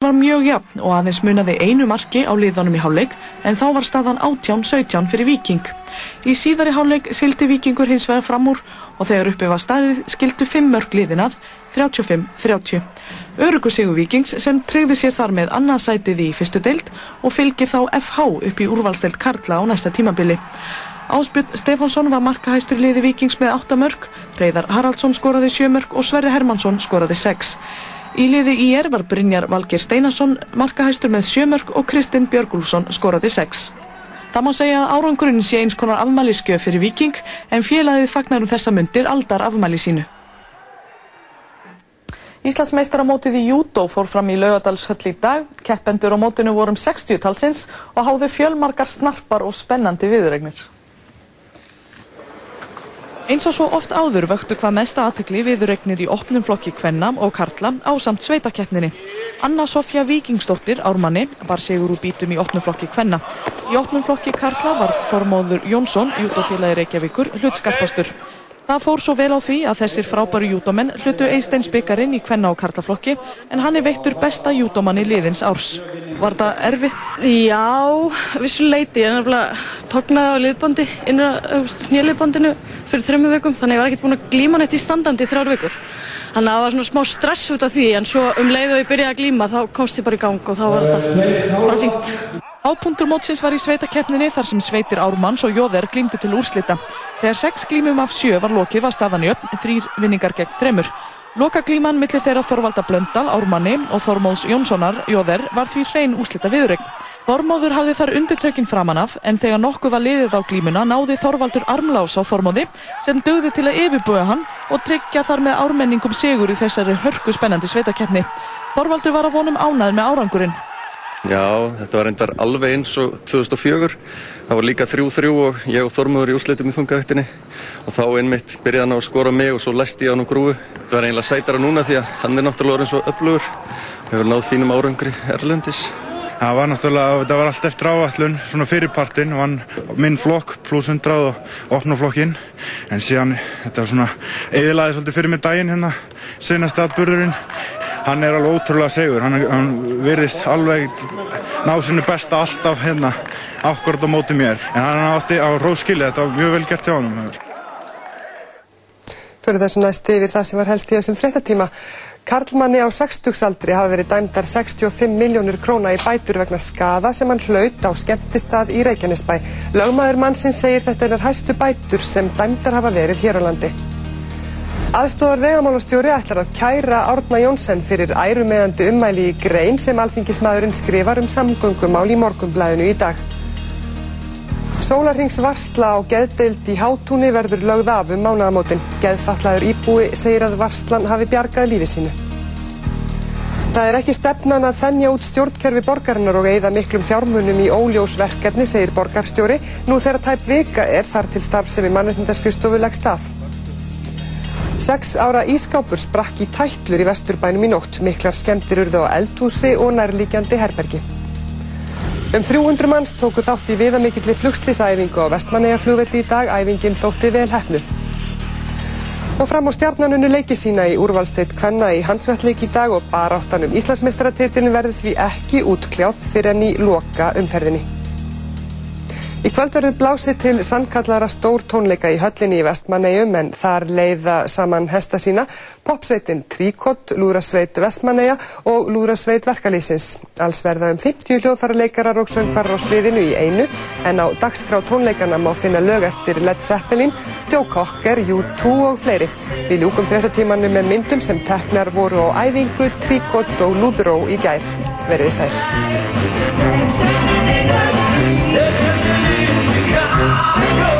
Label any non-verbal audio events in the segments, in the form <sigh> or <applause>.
var mjög jafn og aðeins munaði einu marki á liðanum í hálfleik en þá var staðan 18-17 fyrir Viking. Í síðari hálfleik sildi Vikingur hins vegar fram úr og þegar uppi var staðið skildu 5 mörg liðin að 35-30. Örugu sigur Vikings sem treyði sér þar með annarsætið í fyrstu deild og fylgir þá FH upp í úrvalsteild Karla á næsta tímabili. Áspjörn Stefánsson var markahæstur liði Vikings með 8 mörg, Reyðar Haraldsson skoraði 7 mörg og Sverri Hermansson skoraði 6. Í liði í er var Brynjar Valgir Steinarsson markahæstur með sjömörk og Kristinn Björgúlsson skoraði sex. Það má segja að árangurinn sé eins konar afmæliskjöf fyrir Viking en félagið fagnar um þessa myndir aldar afmæli sínu. Íslandsmeistaramótið í Júdó fór fram í laugadalshöll í dag. Keppendur á mótinu vorum 60 talsins og háðu fjölmarkar snarpar og spennandi viðregnir. Eins og svo oft áður vöktu hvað mesta aðtökli viðuregnir í opnum flokki Kvenna og Karla á samt sveitakeppninni. Anna Sofja Víkingsdóttir, ármanni, bar sigur úr bítum í opnum flokki Kvenna. Í opnum flokki Karla var Þormóður Jónsson, jútófélagi Reykjavíkur, hlutskarpastur. Það fór svo vel á því að þessir frábæru júdómenn hlutu Eisteins byggarinn í kvenna og karlaflokki en hann er veittur besta júdómann í liðins árs. Var það erfitt? Já, vissuleiti. Ég er nefnilega tóknaði á liðbandi, nýjaliðbandinu fyrir þrejum vikum þannig að ég var ekkert búin að glíma nætt í standandi í þrjár vikur. Þannig að það var svona smá stress út af því en svo um leið og ég byrjaði að glíma þá komst ég bara í gang og þá var þetta bara fínt. Ápuntur mótsins var í sveitakeppninni þar sem sveitir Ármanns og Jóðer glýmdu til úrslita. Þegar sex glímum af sjö var lokið var staðan í öll, þrýr vinningar gegn þremur. Loka glíman millir þeirra Þorvalda Blöndal, Ármanni og Þormóðs Jónssonar, Jóðer, var því hrein úrslita viðrögn. Þormóður hafði þar undirtökinn framanaf en þegar nokkuð var liðið á glímuna náði Þorvaldur armlás á Þormóði sem dögði til að yfirbúa hann og tryggja þar með ármenningum sigur í þessari hörku spennandi sveitakeppni. Þorvaldur var að vonum ánað með árangurinn. Já, þetta var reyndar alveg eins og 2004. Það var líka 3-3 og ég og Þormóður í úsleitum í þungavættinni og þá einmitt byrjaði hann á að skora mig og svo læsti ég hann á grúi. Það var eiginlega sætara núna því að hann er náttúrulega eins og öflugur. Við hefur náð fínum árangri erlendis. Það var náttúrulega, þetta var allt eftir áallun, svona fyrirpartin, vann minn flokk pluss 100 og opna flokkinn. En síðan, þetta var svona, eðilaði svolítið fyrir mig daginn hérna, senast aðburðurinn. Hann er alveg ótrúlega segur, hann, hann virðist alveg ná sinu besta alltaf hérna, ákvörð á móti mér. En hann átti á róskili, þetta var mjög vel gert hjá hann. Fyrir þessu næsti yfir það sem var helst í þessum fréttatíma. Karlmanni á 60-saldri hafa verið dæmdar 65 miljónur króna í bætur vegna skada sem hann hlaut á skemmtistað í Reykjanesbæ. Lögmaður mannsins segir þetta er hæstu bætur sem dæmdar hafa verið hér á landi. Aðstóðar vegamálastjóri ætlar að kæra Árna Jónsson fyrir ærumeðandi ummæli í grein sem alþingismadurinn skrifar um samgöngumál í morgumblæðinu í dag. Sólarringsvarsla á geðdeild í hátúni verður lögð af um mánagamótin. Geðfallaður íbúi segir að varslan hafi bjargað lífi sínu. Það er ekki stefnan að þennja út stjórnkerfi borgarinnar og eigða miklum fjármunum í óljósverkefni, segir borgarstjóri. Nú þegar tæp vika er þar til starf sem í mannveitnindaskrifstofu leggst af. Seks ára ískápur sprakk í tætlur í vesturbænum í nótt. Miklar skemmtir urðu á eldhúsi og nærlíkjandi herbergi. Um 300 manns tóku þátt í viðamikilli flugslýsæfingu á Vestmanneigaflugvelli í dag. Æfingin þótti vel hefnuð. Og fram á stjarnanunu leiki sína í úrvalsteitt Kvenna í handkvæmtleik í dag og baráttanum Íslandsmeistaratitilin verður því ekki útkljáð fyrir enn í loka umferðinni. Í kvöld verður blásið til sannkallara stór tónleika í höllinni í Vestmannegjum en þar leiða saman hesta sína popsveitin Tríkott, Lúrasveit Vestmanneja og Lúrasveit Verkalýsins. Alls verða um 50 hljóðfærarleikarar og söngvarar á sviðinu í einu en á dagskrá tónleikana má finna lög eftir Led Zeppelin, Joe Cocker, U2 og fleiri. Við ljúkum fréttatímanu með myndum sem teknar voru á æfingu, Tríkott og Lúðró í gær. Verðið sæl. Let's.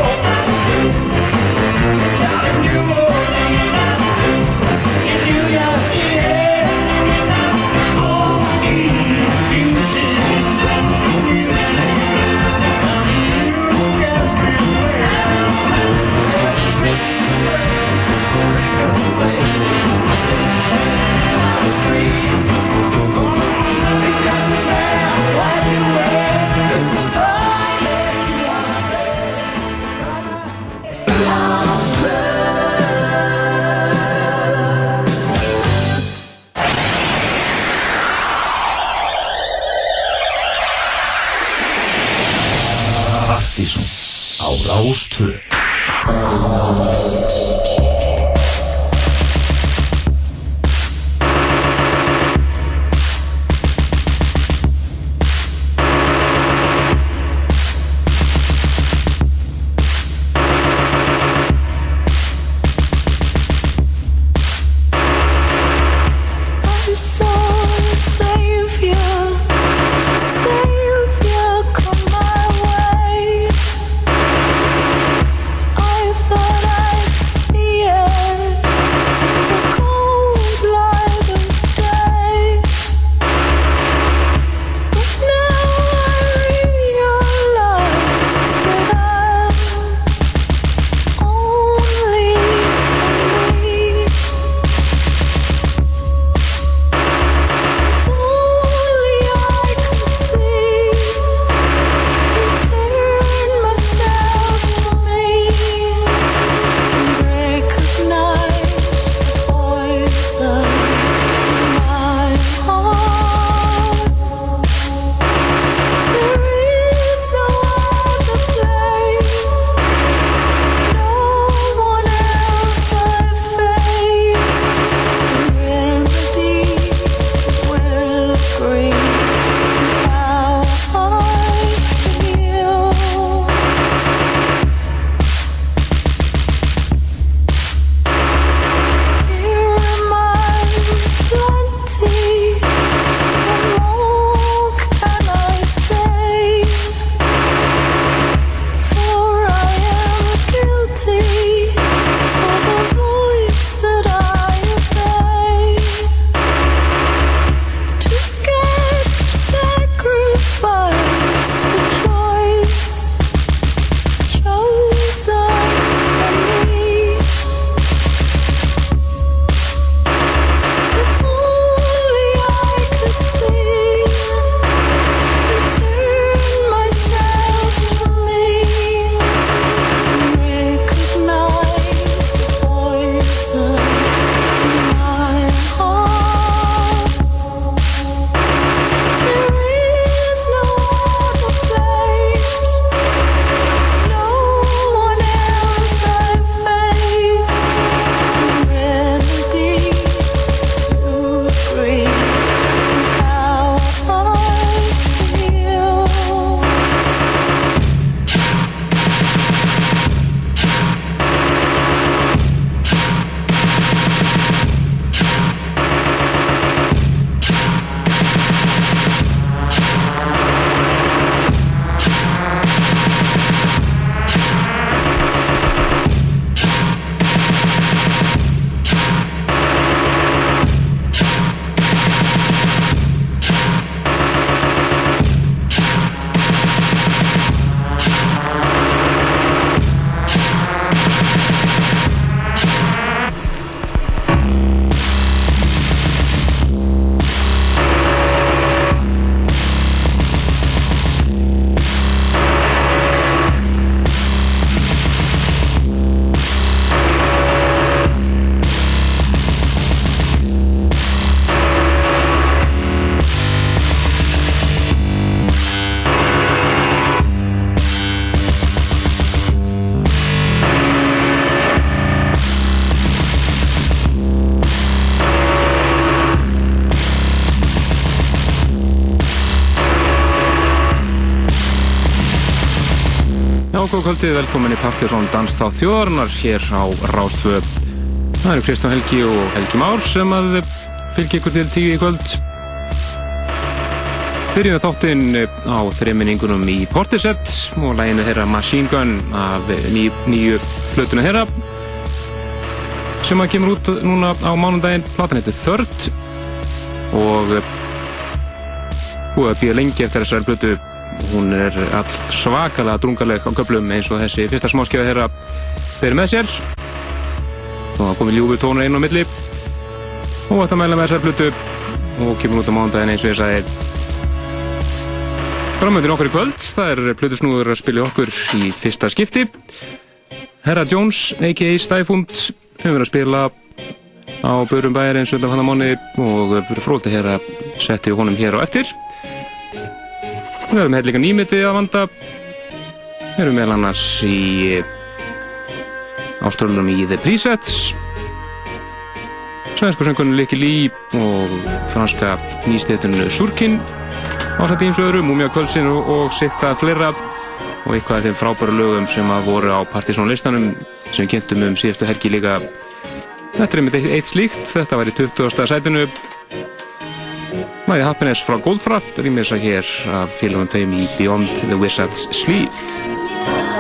Kvöldið, velkomin í Partíson Danstáð þjóðarinnar hér á Rástfö. Það eru Kristján Helgi og Helgi Már sem að fylgja ykkur til tíu í kvöld. Byrjum við þáttinn á þreiminningunum í Portisett og læginu herra Machine Gun af ný, nýju flötuna herra sem að kemur út núna á mánundaginn. Platan heitir Third og búið að býja lengi eftir þessari flötu hún er all svakalega drungaleg á köplum eins og þessi fyrsta smáskjöða þeirra þeir með sér. Og það komið ljúfi tónur einu á milli. Og þetta mæla með þessar flutu og kemur út á mándagin eins og ég sagði. Framöndir okkur í kvöld það er flutusnúður að spilja okkur í fyrsta skipti. Herra Jones, a.k.a. Stæfund hefur verið að spila á Börum bæri eins og þetta fann að mánu og fyrir fróðið hér að setja honum hér á eftir Við höfum hefði líka nýmitið að vanda. Eru meðal annars í ástrálunum í The Presets. Svensku söngunum Likki Lí og franska nýstétuninu Surkin ásætti eins og öðru, Múmia Kvölsin og, og sitt að fleira og eitthvað af þeim frábæru lögum sem að voru á Partisón listanum sem við kynntum um síðastu helgi líka. Þetta er einmitt eitt slíkt, þetta var í 20. sætinu Mæði Happiness frá Goldfrapp rýmir þess að hér af félagum tveim í Beyond the Wizard's Sleeve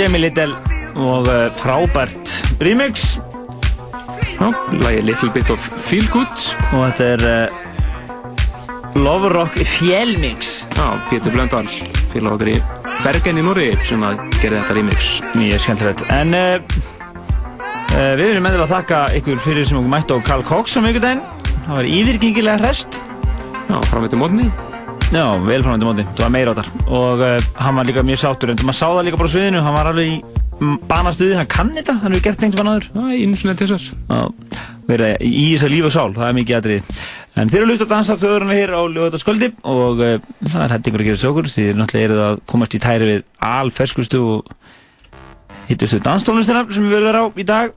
Jamie Little og uh, frábært remix Já, lagi Little Bit of Feel Good. og þetta er uh, Love Rock Fjellmix Já, Pétur Blöndal, félag okkar í Bergen í Núri sem að gera þetta remix. Mjög skemmtilegt En uh, uh, við erum meðal að þakka ykkur fyrir sem okkur mætti á Carl Cox á miðvikudaginn Það var yfirgengilega hrest Já, framveitur mótni. Já, vel framöndi móti, það var þar. Og uh, hann var líka mjög sáttur. En maður sá það líka bara á sviðinu, hann var alveg í banastuði, hann kann þetta, hann hefur gert einhvern veginn áður. Já, einu til þessar. Já, verið í þess líf og sál, það er mikið aðrið En þeir eru hlust á dansaftöðurinn hér á Ljóðvölda sköldi og uh, það er hættingur að gera þessu okkur. Því þið náttúrulega eruð að komast í tæri við alferskustu og hittustu danstónlistina sem við verðum á í dag.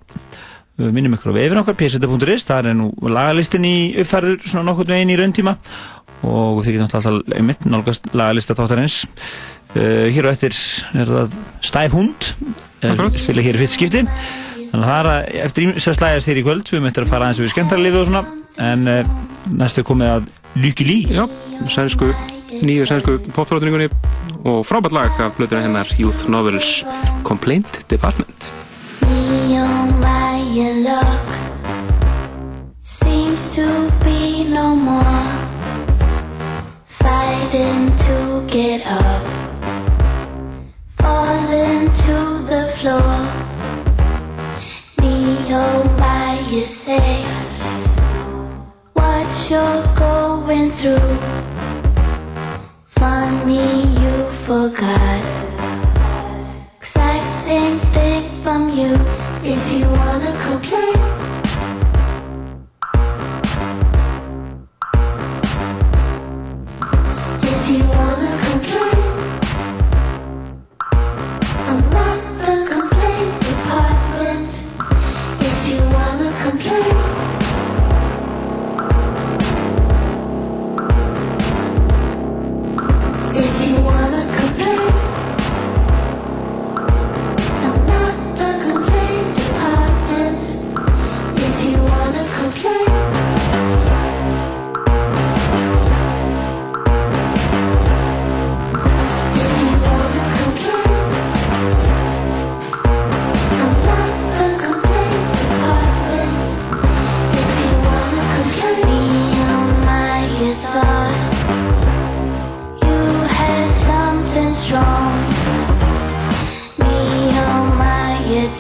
Við minnum ykkur á vefin okkar, pseta.is, það er nú lagalistin í uppfærður svona nokkurn veginn í rauntíma og þið getum alltaf einmitt nálgast lagalista þáttarins uh, Hér og eftir er það Stæf Hund, Akkurat. spila hér í fyrst skipti Þannig að það er að, eftir ímsað slæðast þér í kvöld, við möttum að fara aðeins við skemmtarlífi og svona, en uh, næstu er komið að Lykke Lí. Já, sænsku, nýju sænsku popdrótningunni og frábært lag af blöðuna hennar Youth Novels Complaint Department. Seems to be no more. Fighting to get up, falling to the floor. On my you say what you're going through. Funny you forgot. Exact same thing from you if you wanna complain.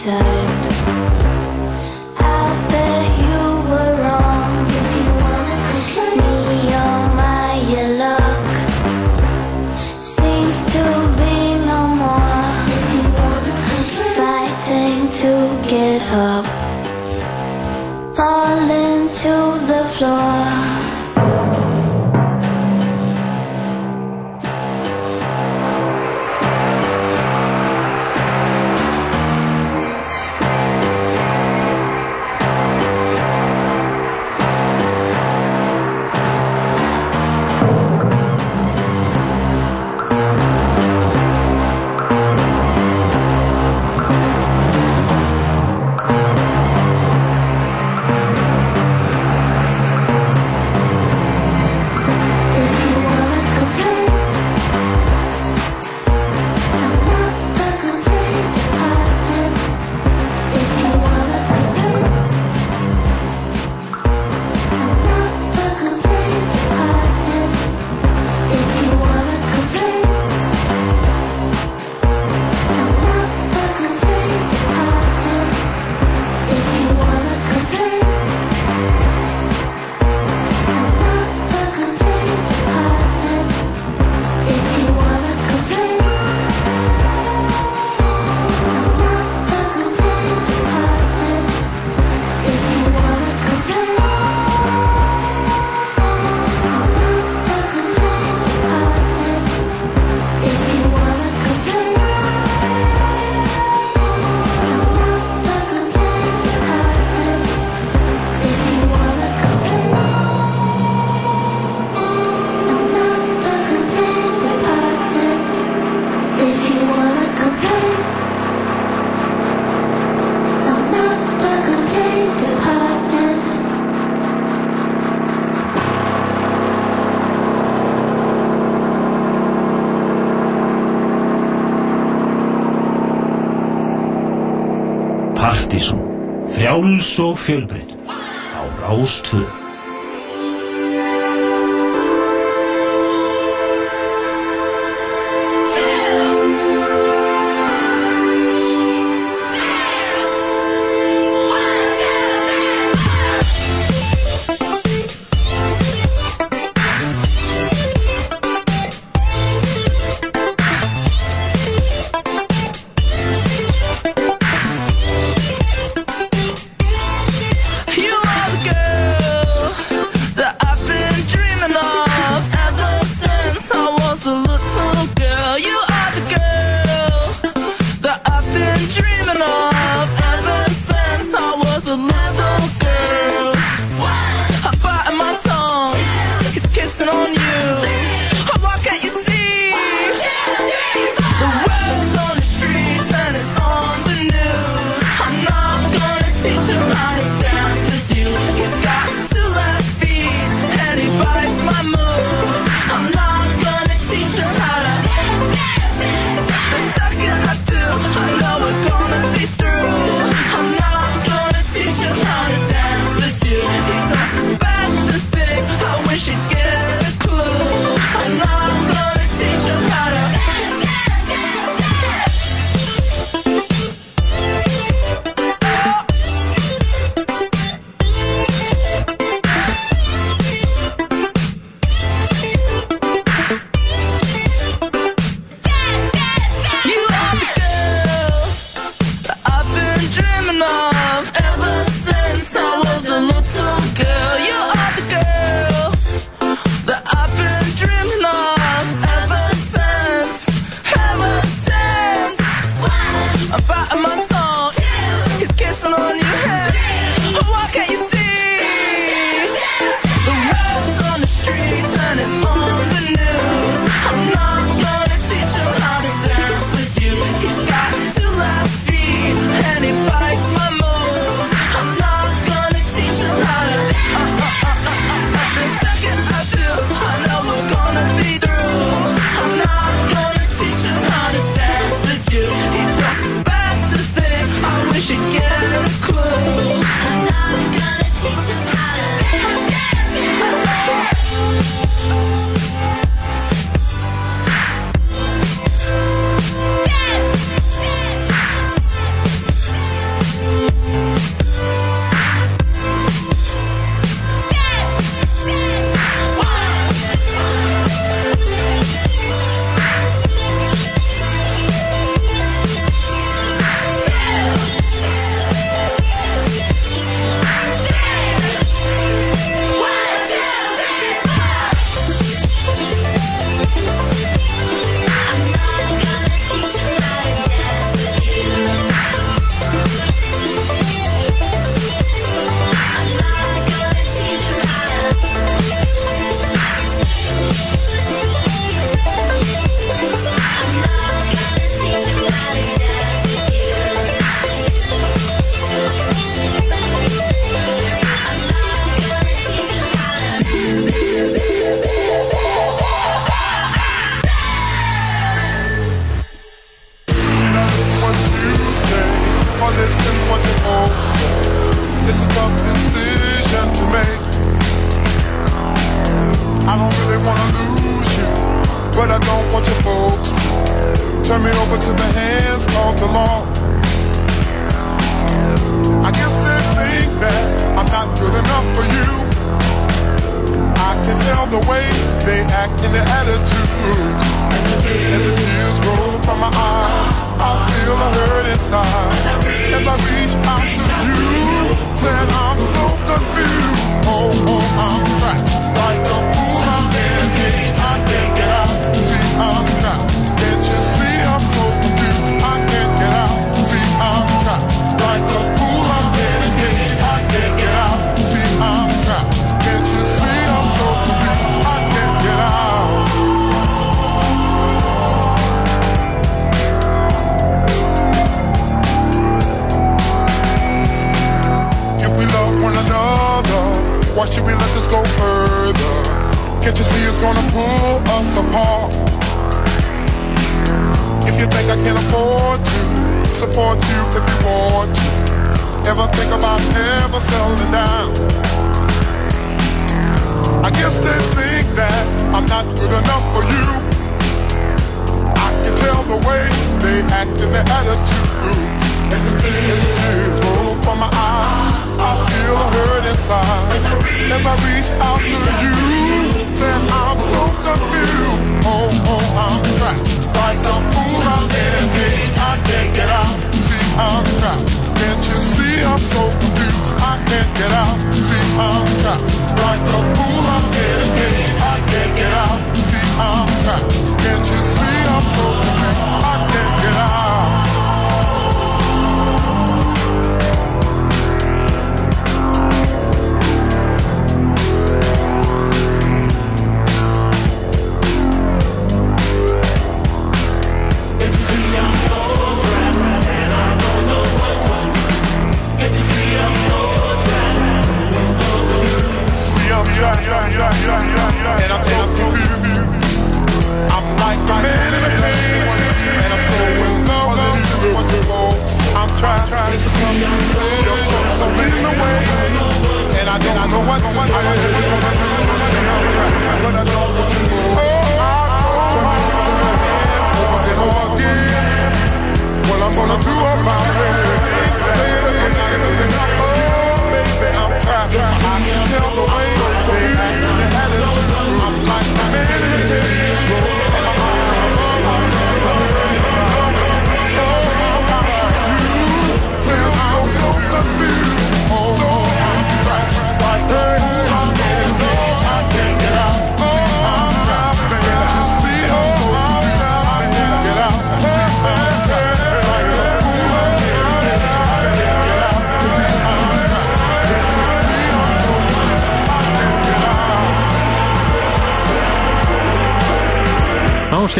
time Frjáls og fjölbreytt. Á Rástvö.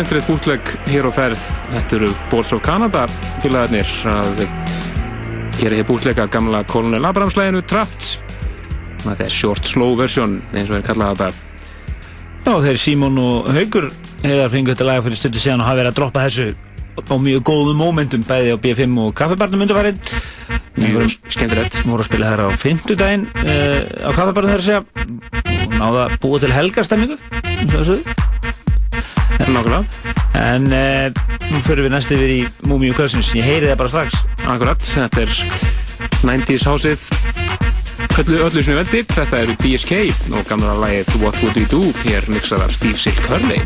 skemmtilegt bútleg hér á ferð. Þetta eru Borso Kanada félagarnir að gera hér bútlega gamla Colonel Abrams læginu Trapped Þetta er short slow version eins og er kallað þetta. Já þeir Simon og Haugur hefur fengið þetta laga fyrir stundu síðan og hafa verið að droppa þessu á mjög góðum mómentum bæði á BFM og kaffibarnum undarfærið Mjög mm. skemmtilegt Móru spila þær á fymtudaginn uh, eh, á kaffibarnum þegar segja. Og náða búið til helgarstemmingu þessu Nákvæmlega. En eh, nú förum við næstu yfir í Múmiu Cousins. Ég heyri það bara strax. Akkurat. Þetta er 90's Houseið. Öllu, öllu sem við veldið. Þetta eru DSK og gamla lagið What Would We Do. Hér mixar af Steve Silk Hurley.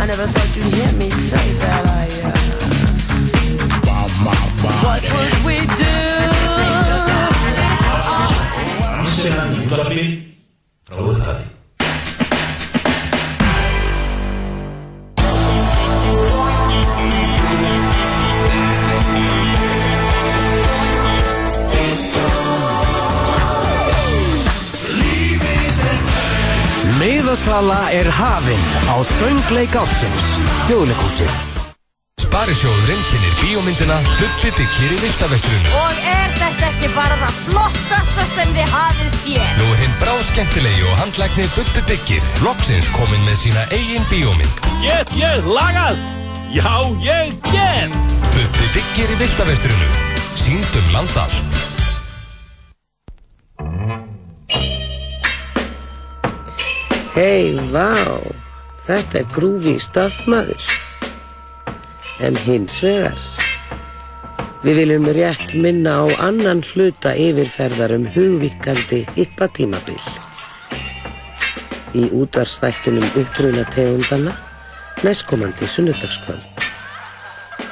I never thought you'd hear me say that I, uh. Want my body. What would we do? Ansenan útvarfi frá upphafi. Miðasala er hafinn á þöngleik ársins, þjóðleikúsi. Sparisjóðurinn kynir bíómyndina Bubbi byggir í Viltavestrunu. Og er þetta ekki bara það flottasta sem þið hafið séð? Nú er hinn bráð skemmtilegi og handlækni Bubbi byggir loksins kominn með sína eigin bíómynd. Get ég lagað? Já, ég get! Bubbi byggir í Viltavestrunu. Síndum land allt. Hei, vá, þetta er grúfi stafmaður. En hins vegar, við viljum rétt minna á annan hluta yfirferðar um hugvíkandi hippatímabil. Í útvarstættunum uppruna tegundana næstkomandi sunnudagskvöld.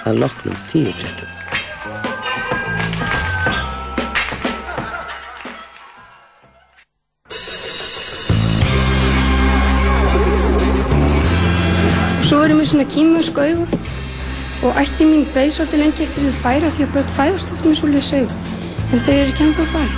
Að loknum tíu fréttum. Svona kýmursk augu og ætti mín beið svolítið lengi eftir þau færa því að börn fæðast oft með svolítið augu. En þau eru ekki ennþá færa.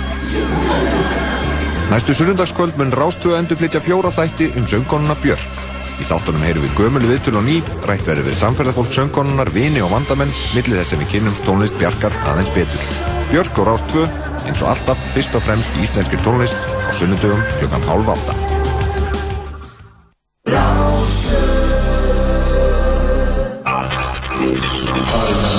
Næstu sunnundagskvöld mun Rástvö endur flytja fjóra þætti um söngkonuna Björk. Í þáttunum heyrum við gömulu viðtölu og ný, rætt verður við samferðarfólk söngkonunar, vini og vandamenn, millið þess að við kynnum tónlist Bjarkar aðeins betur. Björk og Rástvö, eins og alltaf, fyrst og fremst íslenskir tónlist á sunnundugum klukkan Empire.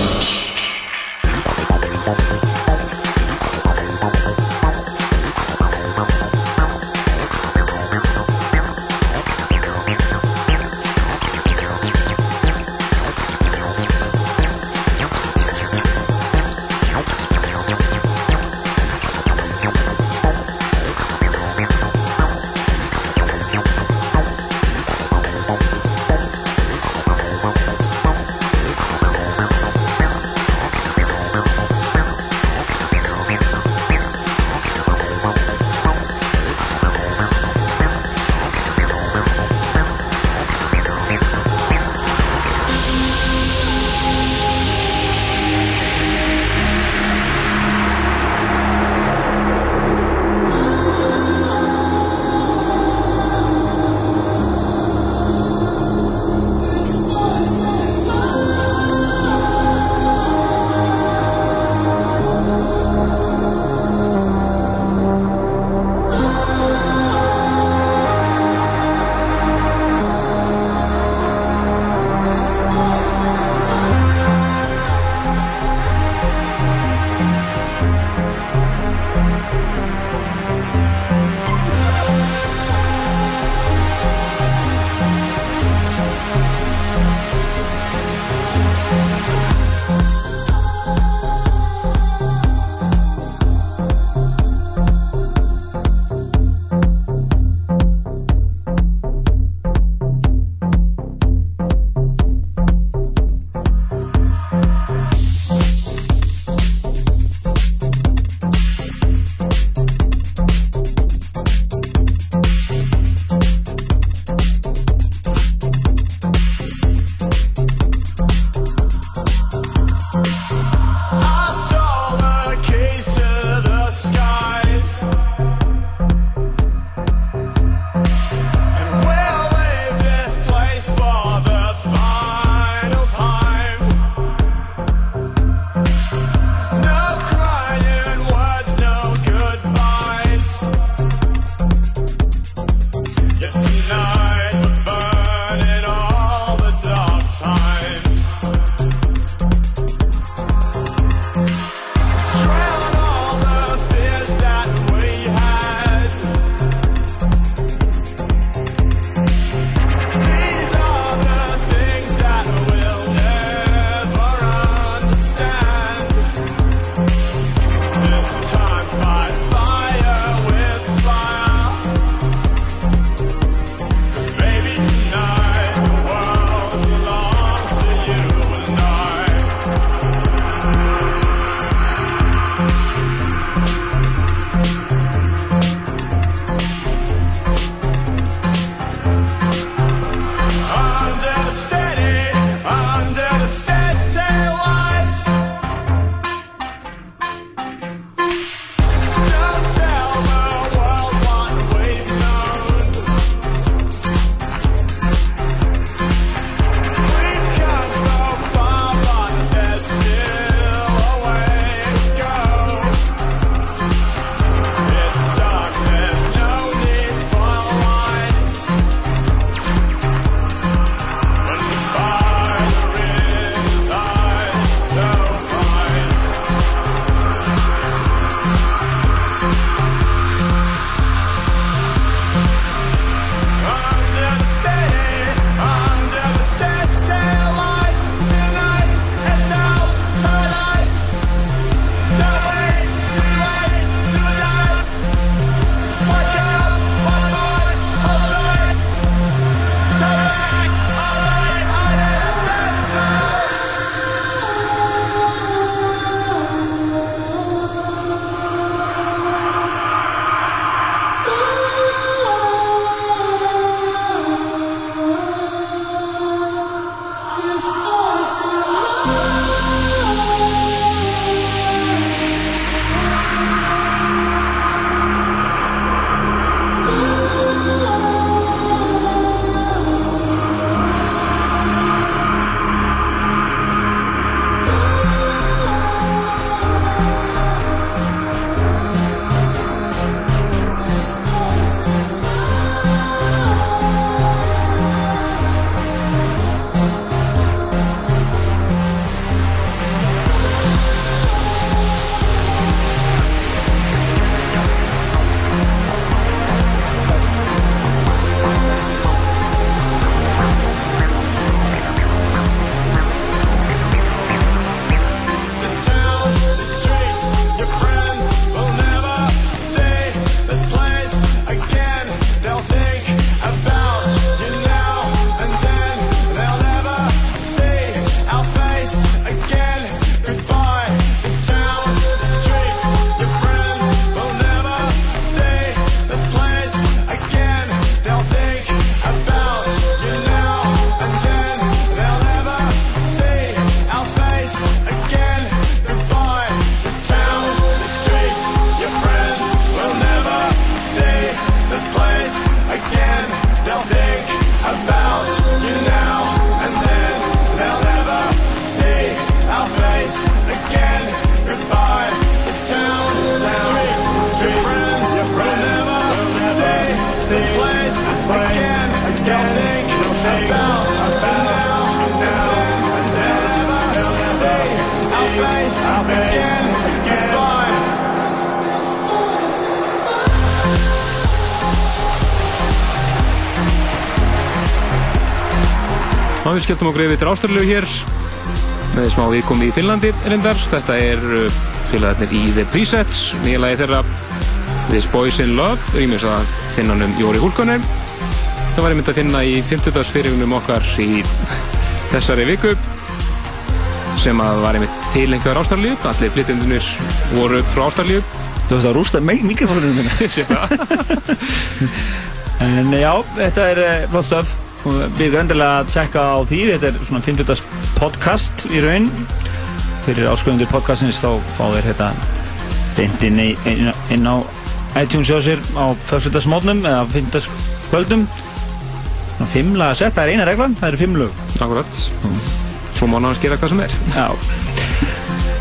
Skelltum okkur yfir til Ástralíu hér með smá viðkomi í Finnlandi reyndar. Þetta er uh, félagarnir í The Presets, nýja lagi þeirra This Boys in Love, rýmis að finna um Jóri Húlkonen. Það var einmitt að finna í 50. fyrirunum okkar í þessari viku sem að var einmitt tilengar Ástralíu. Allir flytjendunir voru frá Ástralíu. Þú veist að rústa meg mikrofónunum minna. Sé það. En já, þetta er stöf og við erum endilega að tjekka á því. Þetta er svona 50. podcast í raun. Fyrir ásköfundur podcastins þá fá þeir þetta beint inn, inn, inn á iTunes hjá sér á fyrstutasmótnum eða 50. kvöldum svona fimm laga sett, það er eina reglan það eru fimm lög. Akkurat. Svo má náttúrulega gera hvað sem er. Já.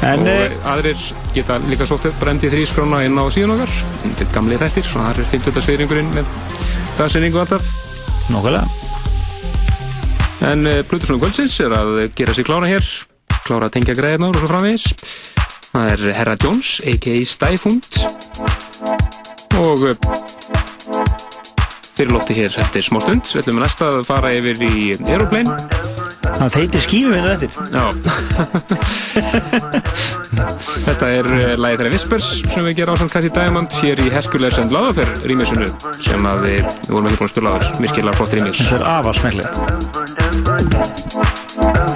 En, og eh, aðrir geta líka sótt upp brendi þrískrána inn á síðan okkar. Til gamli þættir, svona það er 50. sviðringurinn með dagsinningu alltaf Nókulega En uh, Plutusson Kvöldsins er að gera sér klára hér klára að tengja greiðnar og svo framvegis. Það er Herra Jones, a.k.a. Stæfund. Og uh, fyrir lofti hér eftir smá stund við ætlum næst að fara yfir í Aeroplane. Það þeitir skífum við eftir. Já. <laughs> Þetta er uh, lagið þeirra Whispers sem við gerum á Cathy Diamond hér í Hercules and Lavafer rýmisunu sem að við, við vorum ekki búin að spila áður. Virkilega flott rýmis Þetta er afar Right. uh.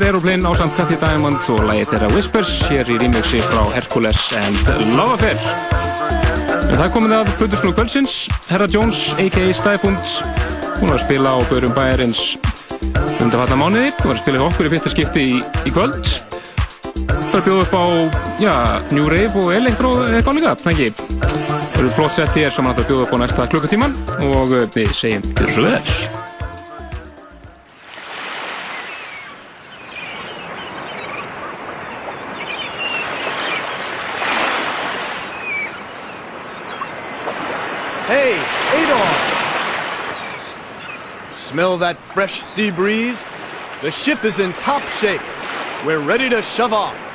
Er Aeroplane ásand Cathy Diamond og lagið þeirra Whispers hér í remixi frá Hercules and Love Affair. En það komið að Plutusnúr Kvöldsins, Herra Jones, a.k.a. Stæfund, hún var að spila á börum bæjarins undanfatna mánuði, hún var að spila hjá okkur í fyrsta skipti í, í kvöld. Það er að bjóða upp á, já, New Rave og Electro eitthvað líka, það ekki. Það eru flott sett hér sem hann ætlar að bjóða upp á næsta klukkutíman og eh, við segjum gjör svo vel. Smell that fresh sea breeze? The ship is in top shape. We're ready to shove off.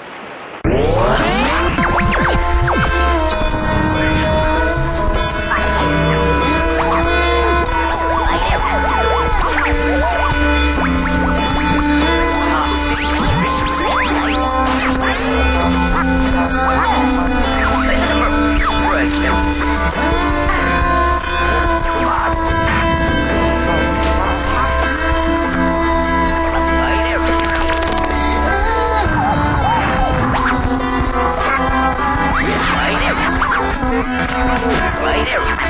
Right here.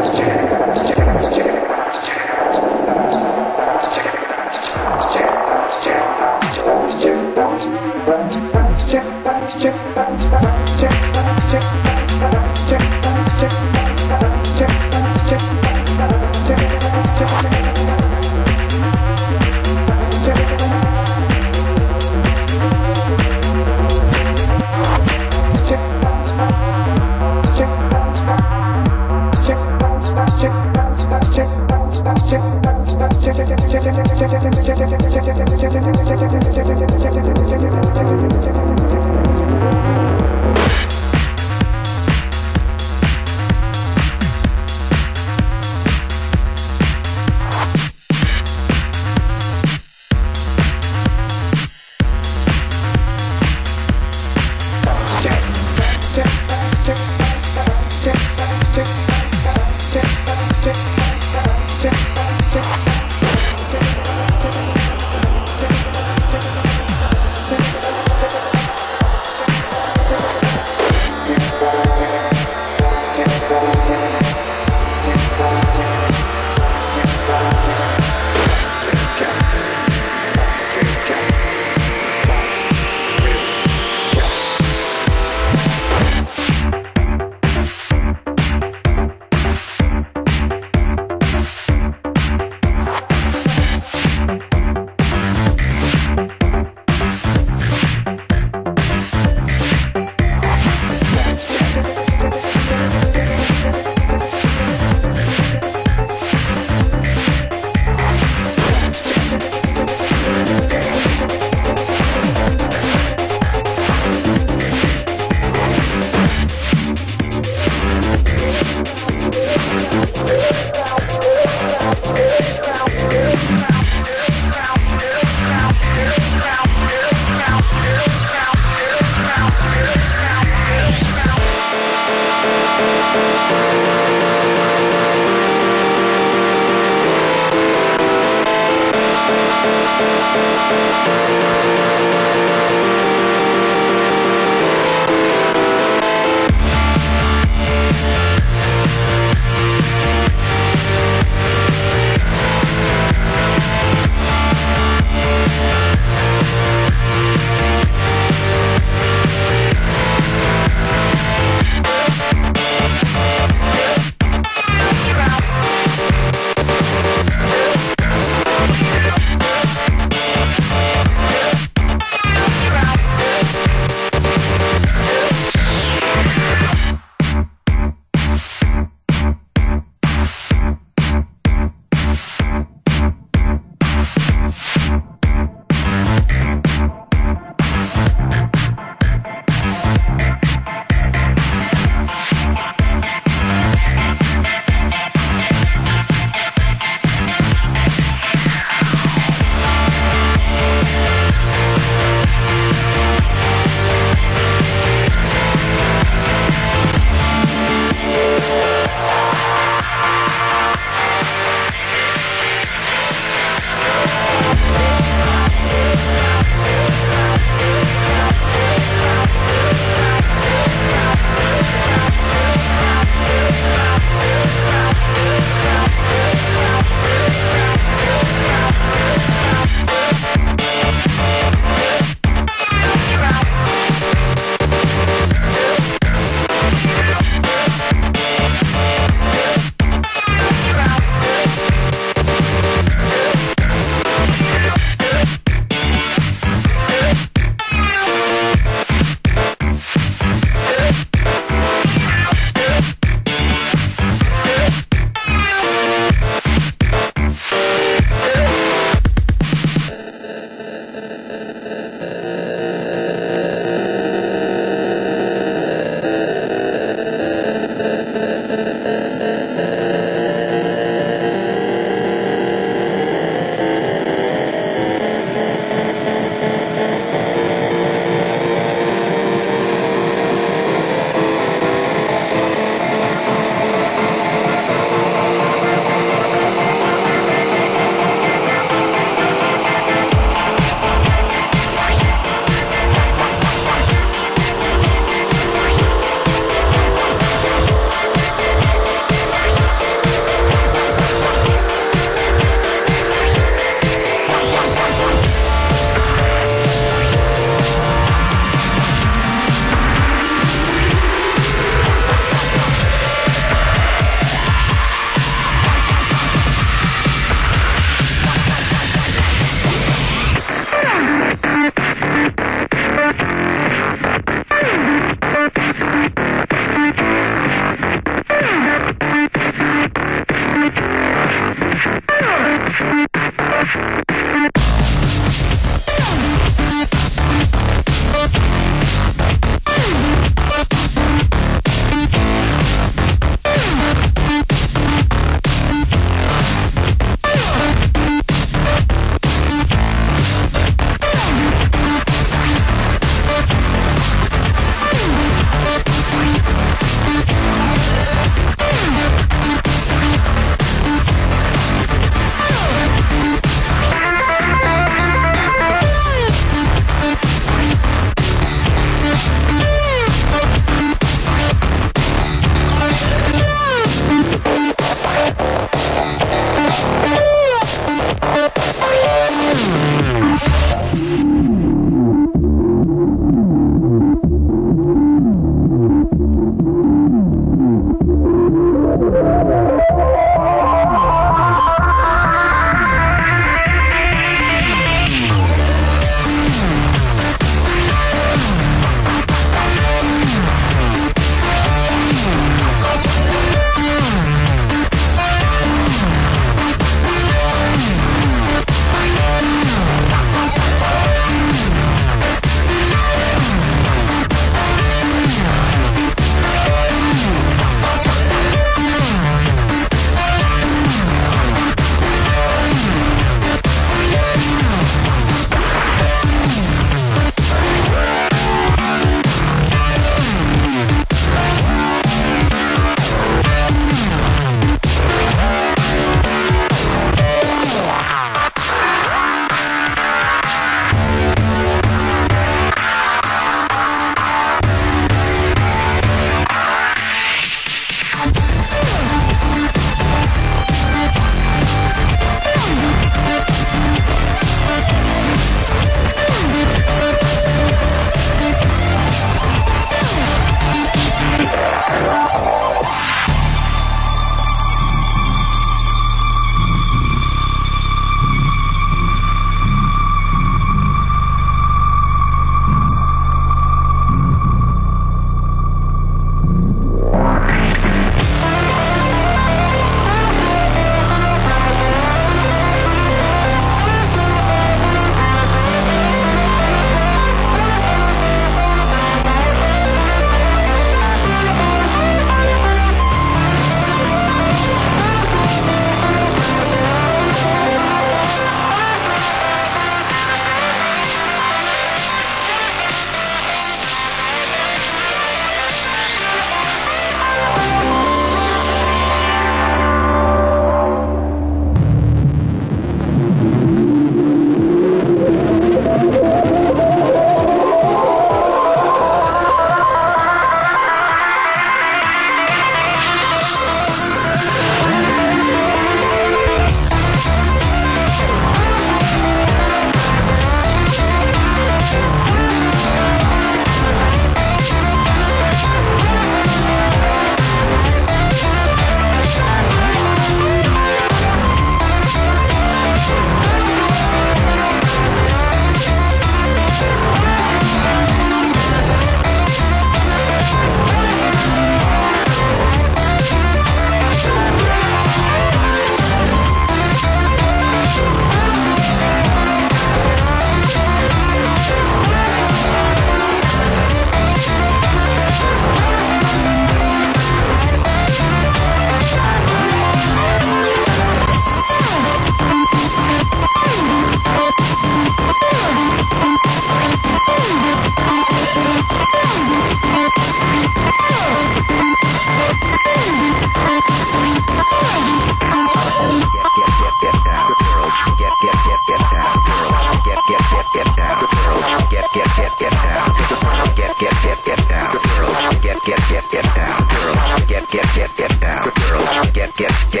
get down, girls, get get get get down, girls, get get get get down, girls, get get get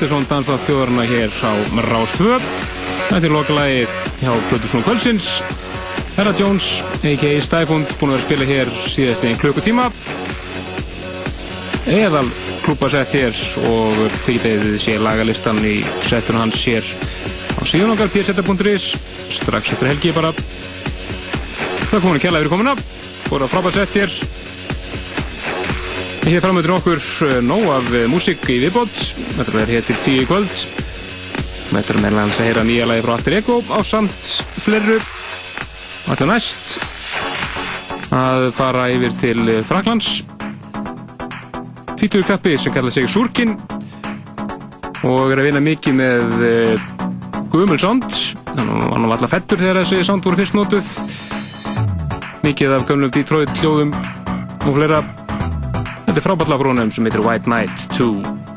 er með Stefán Partiðsson dansa þjóðarna hér á Rás 2 Þetta er lokalagið hjá Plötusson Kvölsins Herra Jones, a.k.a. Stæfund búin að vera að spila hér síðast einn klukkutíma. Eðal klúpasett hér og getið sér lagalistan í settunum hans hér á síðan okkar pseta.is strax eftir helgi bara. Það komin að kjalla yfir komuna voru að frábært sett hér. Hér framöndurinn okkur eh, nóg af eh, músík í viðbót Þetta verður hér til tíu kvöld. Þetta er meðal hans að heyra nýja lagi frá Alter Ego á samt flerru Alltaf næst að fara yfir til eh, Fraklands Tvítur kappi sem kallar sig Surkin og er að vinna mikið með Gumul Sound. Þannig að hann var alltaf fettur þegar þessi sound voru fyrst notuð. Mikið af gömlum Detroit hljóðum og fleira. Þetta er frábært lag frá honum sem heitir White Knight 2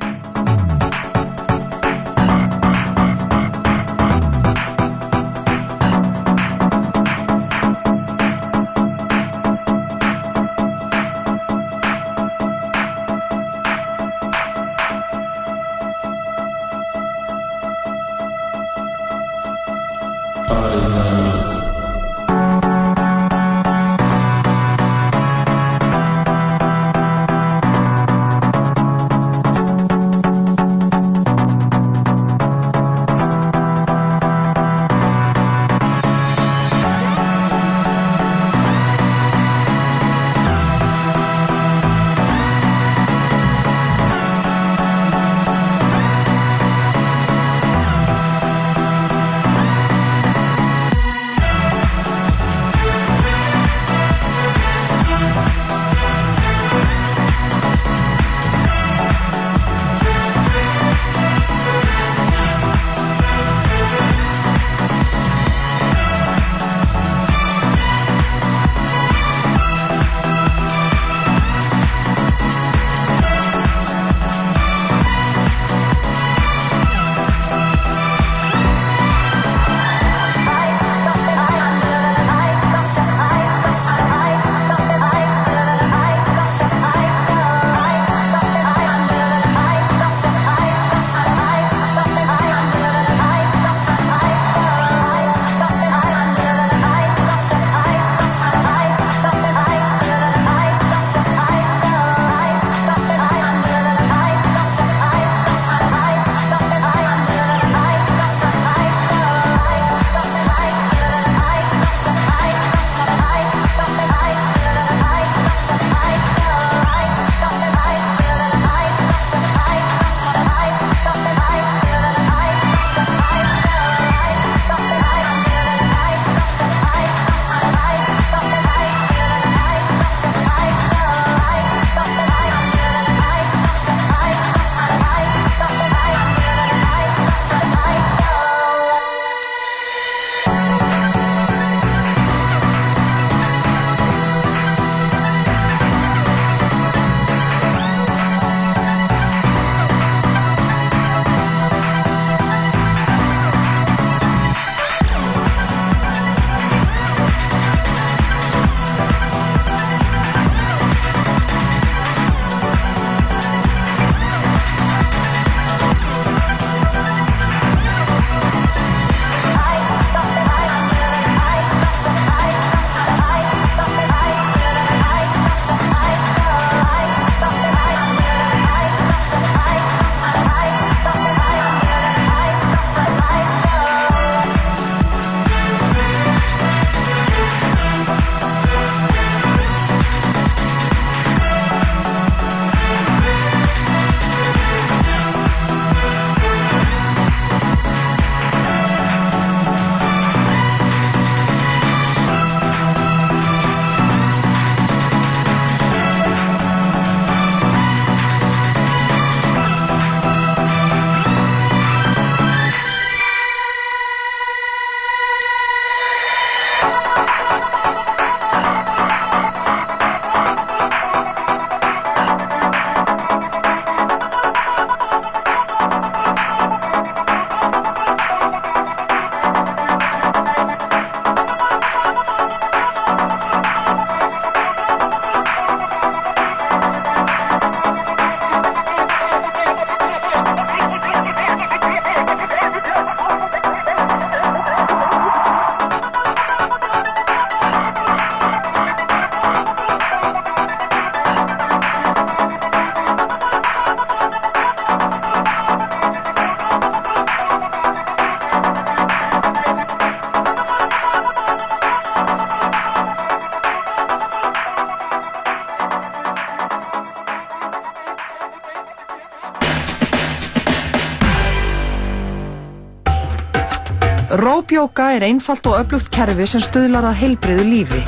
Róbjóka er einfalt og öflugt kerfi sem stuðlar að heilbriðu lífi.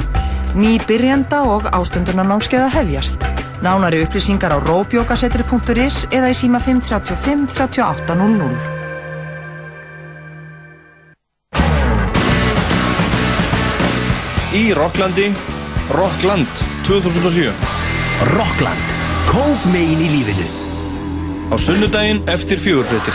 Ný byrjenda og ástundunarnámskeiða hefjast. Nánari upplýsingar á róbjókasetri.is eða í síma 535 3800. Í Rocklandi, Rockland 2007 Rockland, kók megin í lífinu Á sunnudaginn eftir fjögurfréttir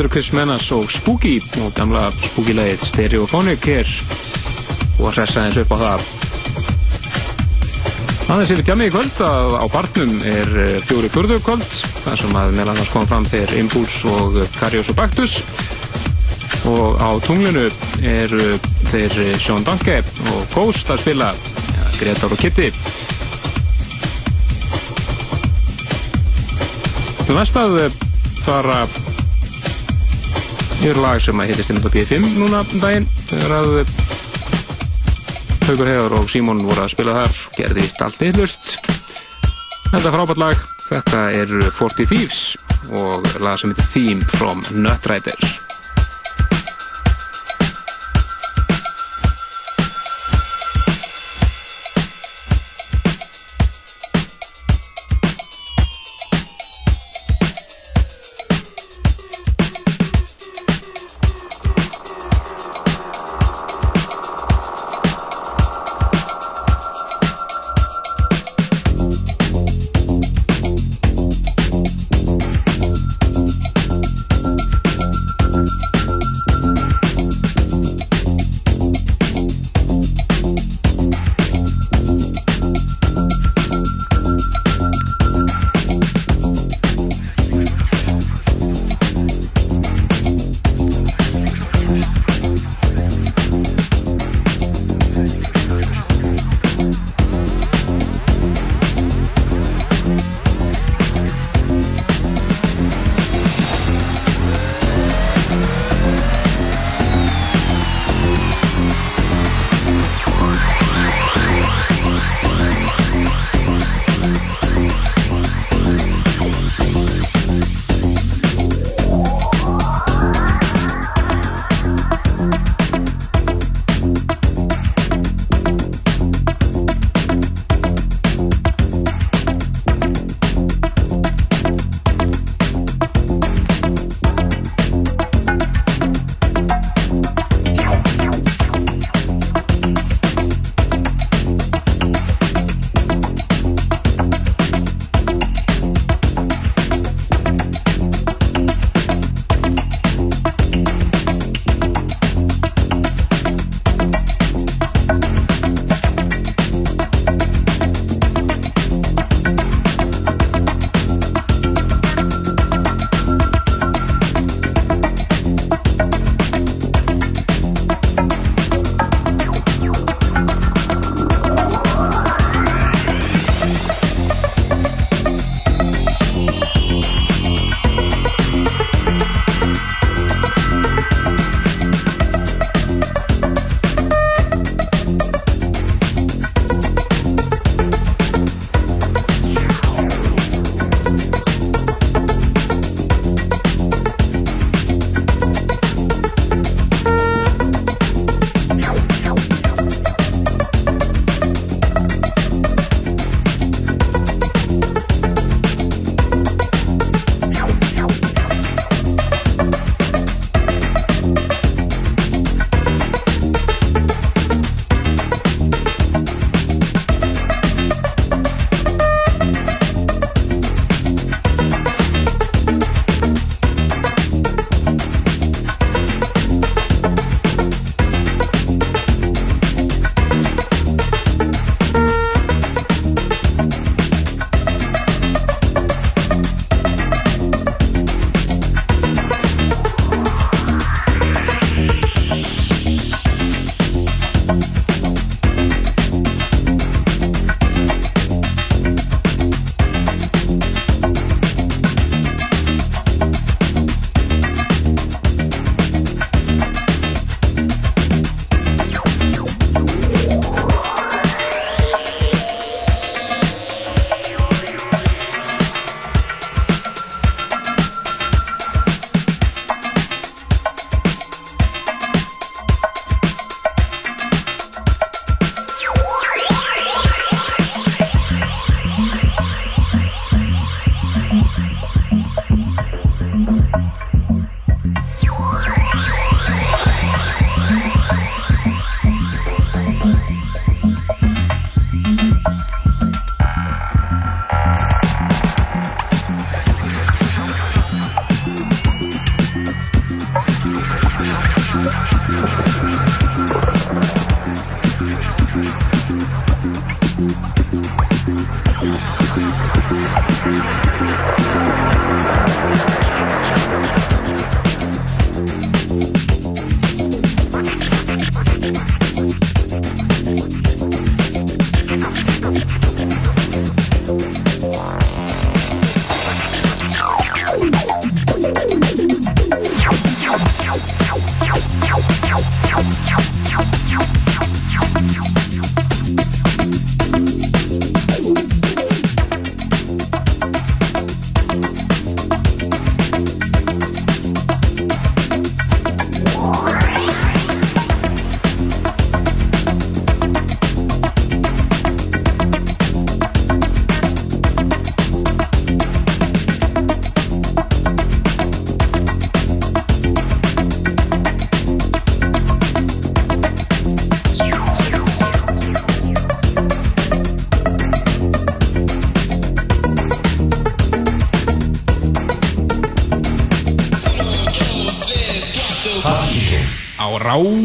þetta eru Chris Menas og Spooky og gamla Spooky-lagið Stereophonic hér og að hressa eins upp á það. Aðeins yfir tjami í kvöld að á barnum er eh, fjóri fjörðu kvöld þar sem að meðal annars kom fram þeir Impulse og Karius og Bactus og á tunglinu er þeir Sean Danke og Ghost að spila ja, Gretar og Kitty. Þetta er næst að fara Ég er lag sem að hittist inn á P5 núna um daginn þegar að Haugur Hegar og Símon voru að spila þar gerði vist allt eitthlust Þetta er frábært lag. Þetta er 40 Thieves og lag sem heitir Theme from Nutrider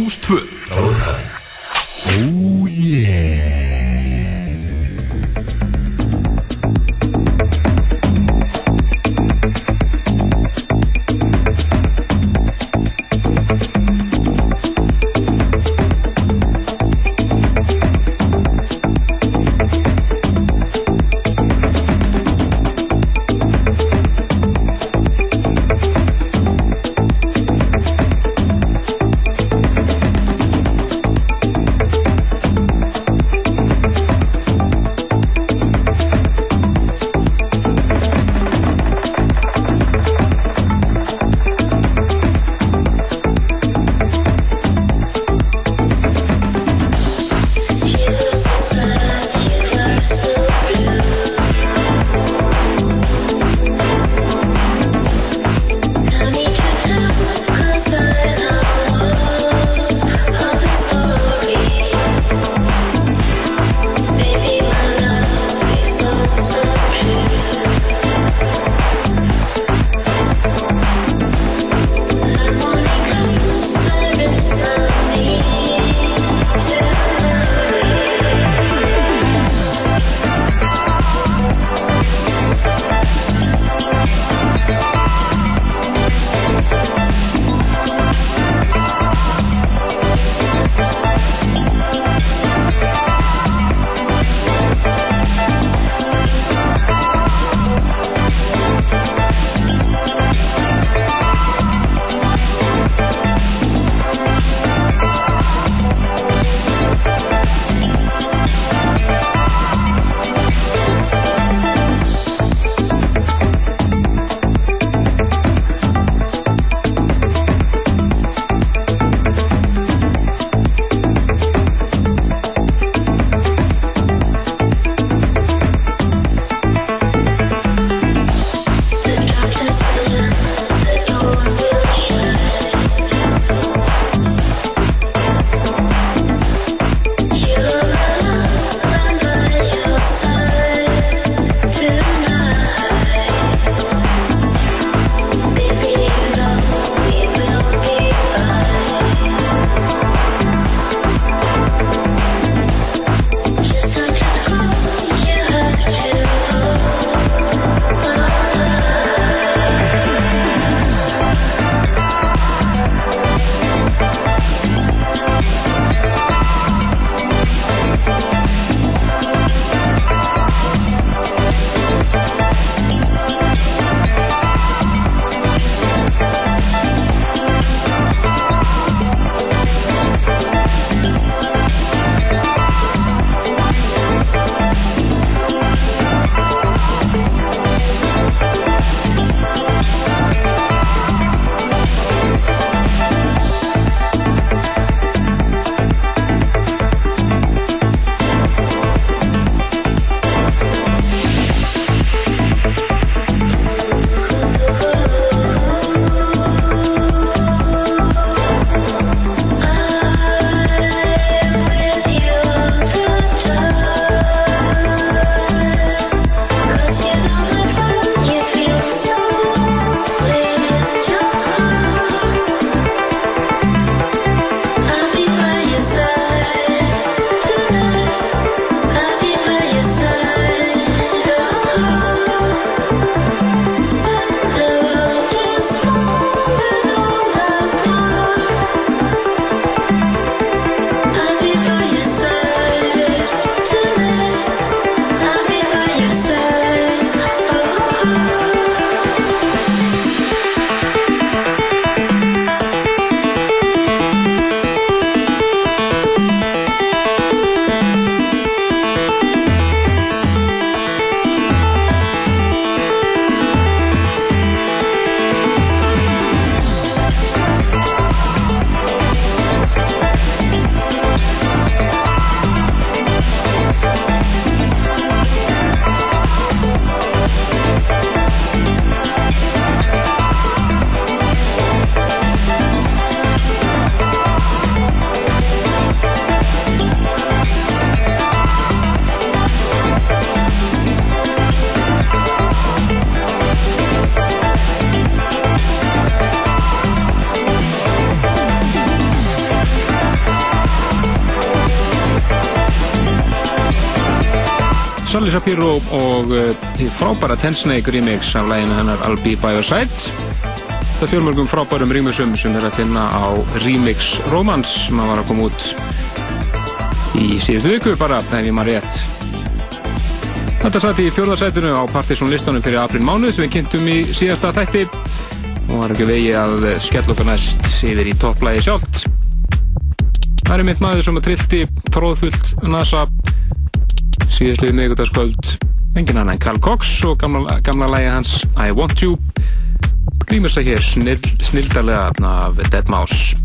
Rús 2 Shapiro og uh, hið frábæra Ten Snake remix af læginu hennar I'll Be By Your Side þetta fjölmörgum frábærum remixum sem er að finna á Remix Romance sem var að koma út í síðustu viku bara, ef ég maður rétt Þetta satt í fjórðarsætinu á Partisan listanum fyrir april mánuð sem við kynntum í síðasta þætti og var ekki vegi að skella okkur næst yfir í topplægi sjálft Það er mitt maður sem að trillti tróðfullt NASA síðastlið miðgutaskvöld engin annan Carl Cox og gamla, gamla lægi hans I Want You. Rýmur sig hér snill, snildarlega af Dead Mouse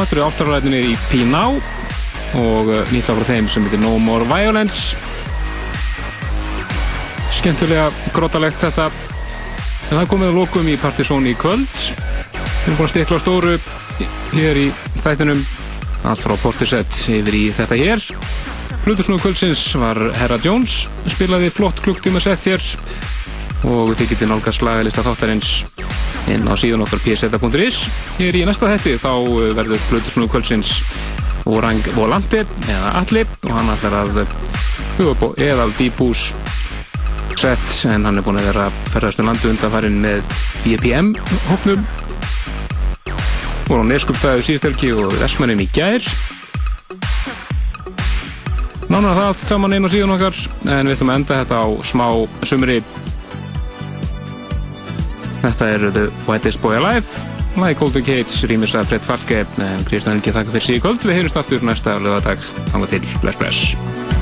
þetta eru ástralæðinni í P-Now og uh, nýtt frá þeim sem heitir No More Violence. Skemmtilega grótalegt þetta. En það komið að lokum í Partizón í kvöld. Við erum búin að stikla á stóru hér í þættinum. Allt frá Portisett yfir í þetta hér. Flutursnúðu kvöldsins var Herra Jones. Spilaði flott klukktíma sett hér. Og þið getið nálgast lagalista þáttarins inn á síðan okkar pseta.is hér í næsta þætti þá uh, verður Flutursnúðu kvöldsins Orang Volante eða Alli og hann ætlar að huga upp á eðal dýpús sett en hann er búin að vera að ferðast um landu undanfærin með BPM hóknum voru á Neskupstæðu síðstelgi og Vestmannin í gær. Nánar það saman einu síðan okkar en við ætlum að enda þetta á smá sumri Þetta er The Whitest Boy Alive Like Golden Cage, rýmis að Fred Falke en Kristján Helgi þakka fyrir í kvöld. Við heyrjumst aftur næsta lögadag Þannig til, bless bless